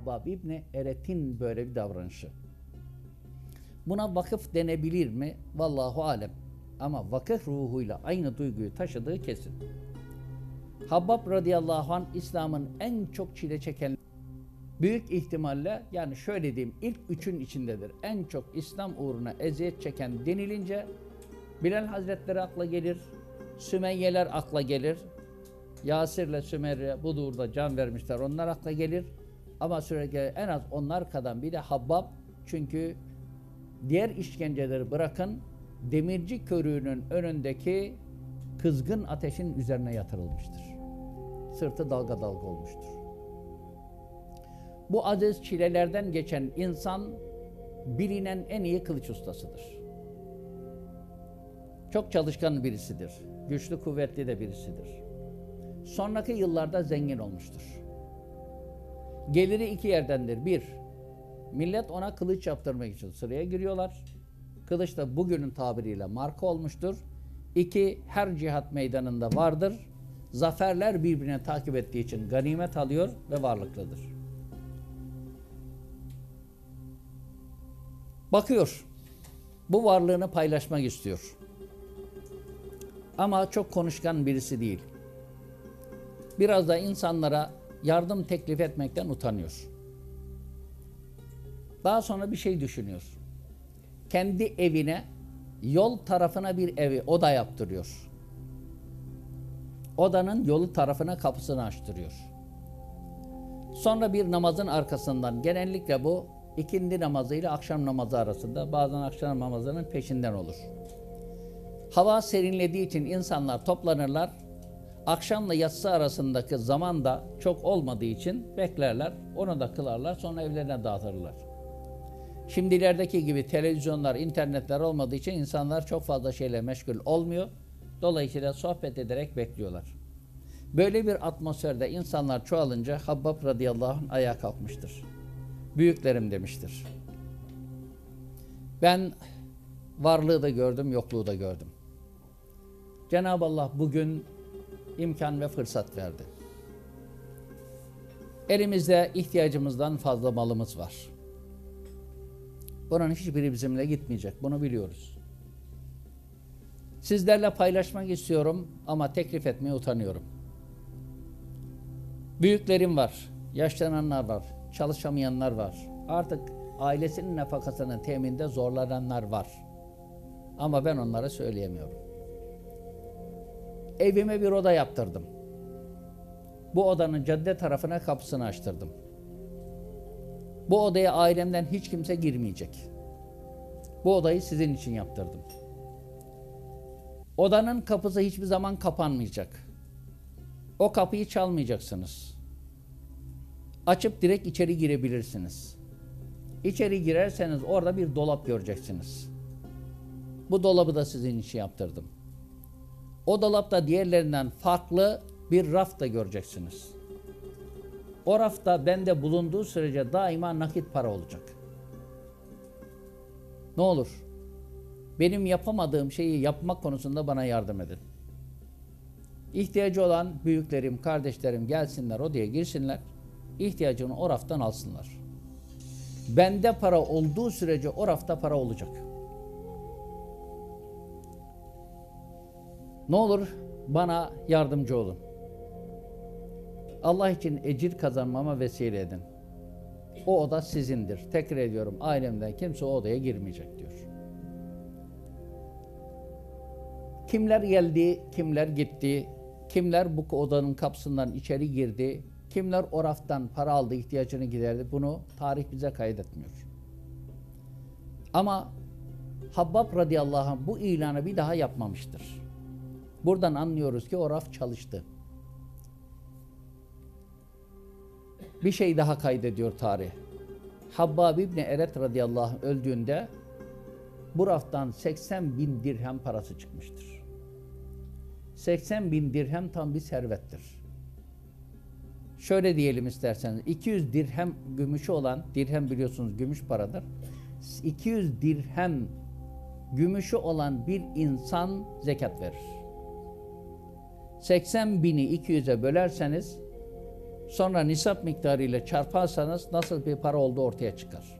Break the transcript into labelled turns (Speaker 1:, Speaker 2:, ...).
Speaker 1: Habbab İbni Eret'in böyle bir davranışı. Buna vakıf denebilir mi? Vallahu alem. Ama vakıf ruhuyla aynı duyguyu taşıdığı kesin. Habbab radıyallahu anh İslam'ın en çok çile çeken büyük ihtimalle yani şöyle diyeyim ilk üçün içindedir. En çok İslam uğruna eziyet çeken denilince Bilal Hazretleri akla gelir, Sümeyyeler akla gelir, Yasir'le Sümeyye bu uğurda can vermişler onlar akla gelir. Ama sürekli en az onlar kadar bir de Habbab çünkü diğer işkenceleri bırakın demirci körüğünün önündeki kızgın ateşin üzerine yatırılmıştır. Sırtı dalga dalga olmuştur. Bu aziz çilelerden geçen insan bilinen en iyi kılıç ustasıdır. Çok çalışkan birisidir. Güçlü, kuvvetli de birisidir. Sonraki yıllarda zengin olmuştur. Geliri iki yerdendir. Bir, millet ona kılıç yaptırmak için sıraya giriyorlar. Kılıç da bugünün tabiriyle marka olmuştur. İki, her cihat meydanında vardır. Zaferler birbirine takip ettiği için ganimet alıyor ve varlıklıdır. Bakıyor. Bu varlığını paylaşmak istiyor. Ama çok konuşkan birisi değil. Biraz da insanlara yardım teklif etmekten utanıyor. Daha sonra bir şey düşünüyor. Kendi evine yol tarafına bir evi oda yaptırıyor. Odanın yolu tarafına kapısını açtırıyor. Sonra bir namazın arkasından genellikle bu ikindi namazı ile akşam namazı arasında bazen akşam namazının peşinden olur. Hava serinlediği için insanlar toplanırlar. Akşamla yatsı arasındaki zaman da çok olmadığı için beklerler. Onu da kılarlar. Sonra evlerine dağıtırlar. Şimdilerdeki gibi televizyonlar, internetler olmadığı için insanlar çok fazla şeyle meşgul olmuyor. Dolayısıyla sohbet ederek bekliyorlar. Böyle bir atmosferde insanlar çoğalınca Habbab radıyallahu anh ayağa kalkmıştır. Büyüklerim demiştir. Ben varlığı da gördüm, yokluğu da gördüm. Cenab-ı Allah bugün imkan ve fırsat verdi. Elimizde ihtiyacımızdan fazla malımız var. Bunun hiçbiri bizimle gitmeyecek. Bunu biliyoruz. Sizlerle paylaşmak istiyorum ama teklif etmeye utanıyorum. Büyüklerim var, yaşlananlar var, çalışamayanlar var. Artık ailesinin nefakasının teminde zorlananlar var. Ama ben onlara söyleyemiyorum. Evime bir oda yaptırdım. Bu odanın cadde tarafına kapısını açtırdım. Bu odaya ailemden hiç kimse girmeyecek. Bu odayı sizin için yaptırdım. Odanın kapısı hiçbir zaman kapanmayacak. O kapıyı çalmayacaksınız. Açıp direkt içeri girebilirsiniz. İçeri girerseniz orada bir dolap göreceksiniz. Bu dolabı da sizin için yaptırdım. O dolapta diğerlerinden farklı bir raf da göreceksiniz. O rafta bende bulunduğu sürece daima nakit para olacak. Ne olur? Benim yapamadığım şeyi yapmak konusunda bana yardım edin. İhtiyacı olan büyüklerim, kardeşlerim gelsinler odaya girsinler. İhtiyacını o raftan alsınlar. Bende para olduğu sürece o rafta para olacak. Ne olur bana yardımcı olun. Allah için ecir kazanmama vesile edin. O oda sizindir. Tekrar ediyorum ailemden kimse o odaya girmeyecek diyor. Kimler geldi, kimler gitti, kimler bu odanın kapısından içeri girdi, kimler o raftan para aldı, ihtiyacını giderdi bunu tarih bize kaydetmiyor. Ama Habbab radıyallahu anh bu ilanı bir daha yapmamıştır. Buradan anlıyoruz ki o raf çalıştı. Bir şey daha kaydediyor tarih. Habbab İbni Eret radıyallahu anh öldüğünde bu raftan 80 bin dirhem parası çıkmıştır. 80 bin dirhem tam bir servettir. Şöyle diyelim isterseniz 200 dirhem gümüşü olan dirhem biliyorsunuz gümüş paradır. 200 dirhem gümüşü olan bir insan zekat verir. 80 bini 200'e bölerseniz Sonra nisap miktarı ile çarparsanız nasıl bir para olduğu ortaya çıkar.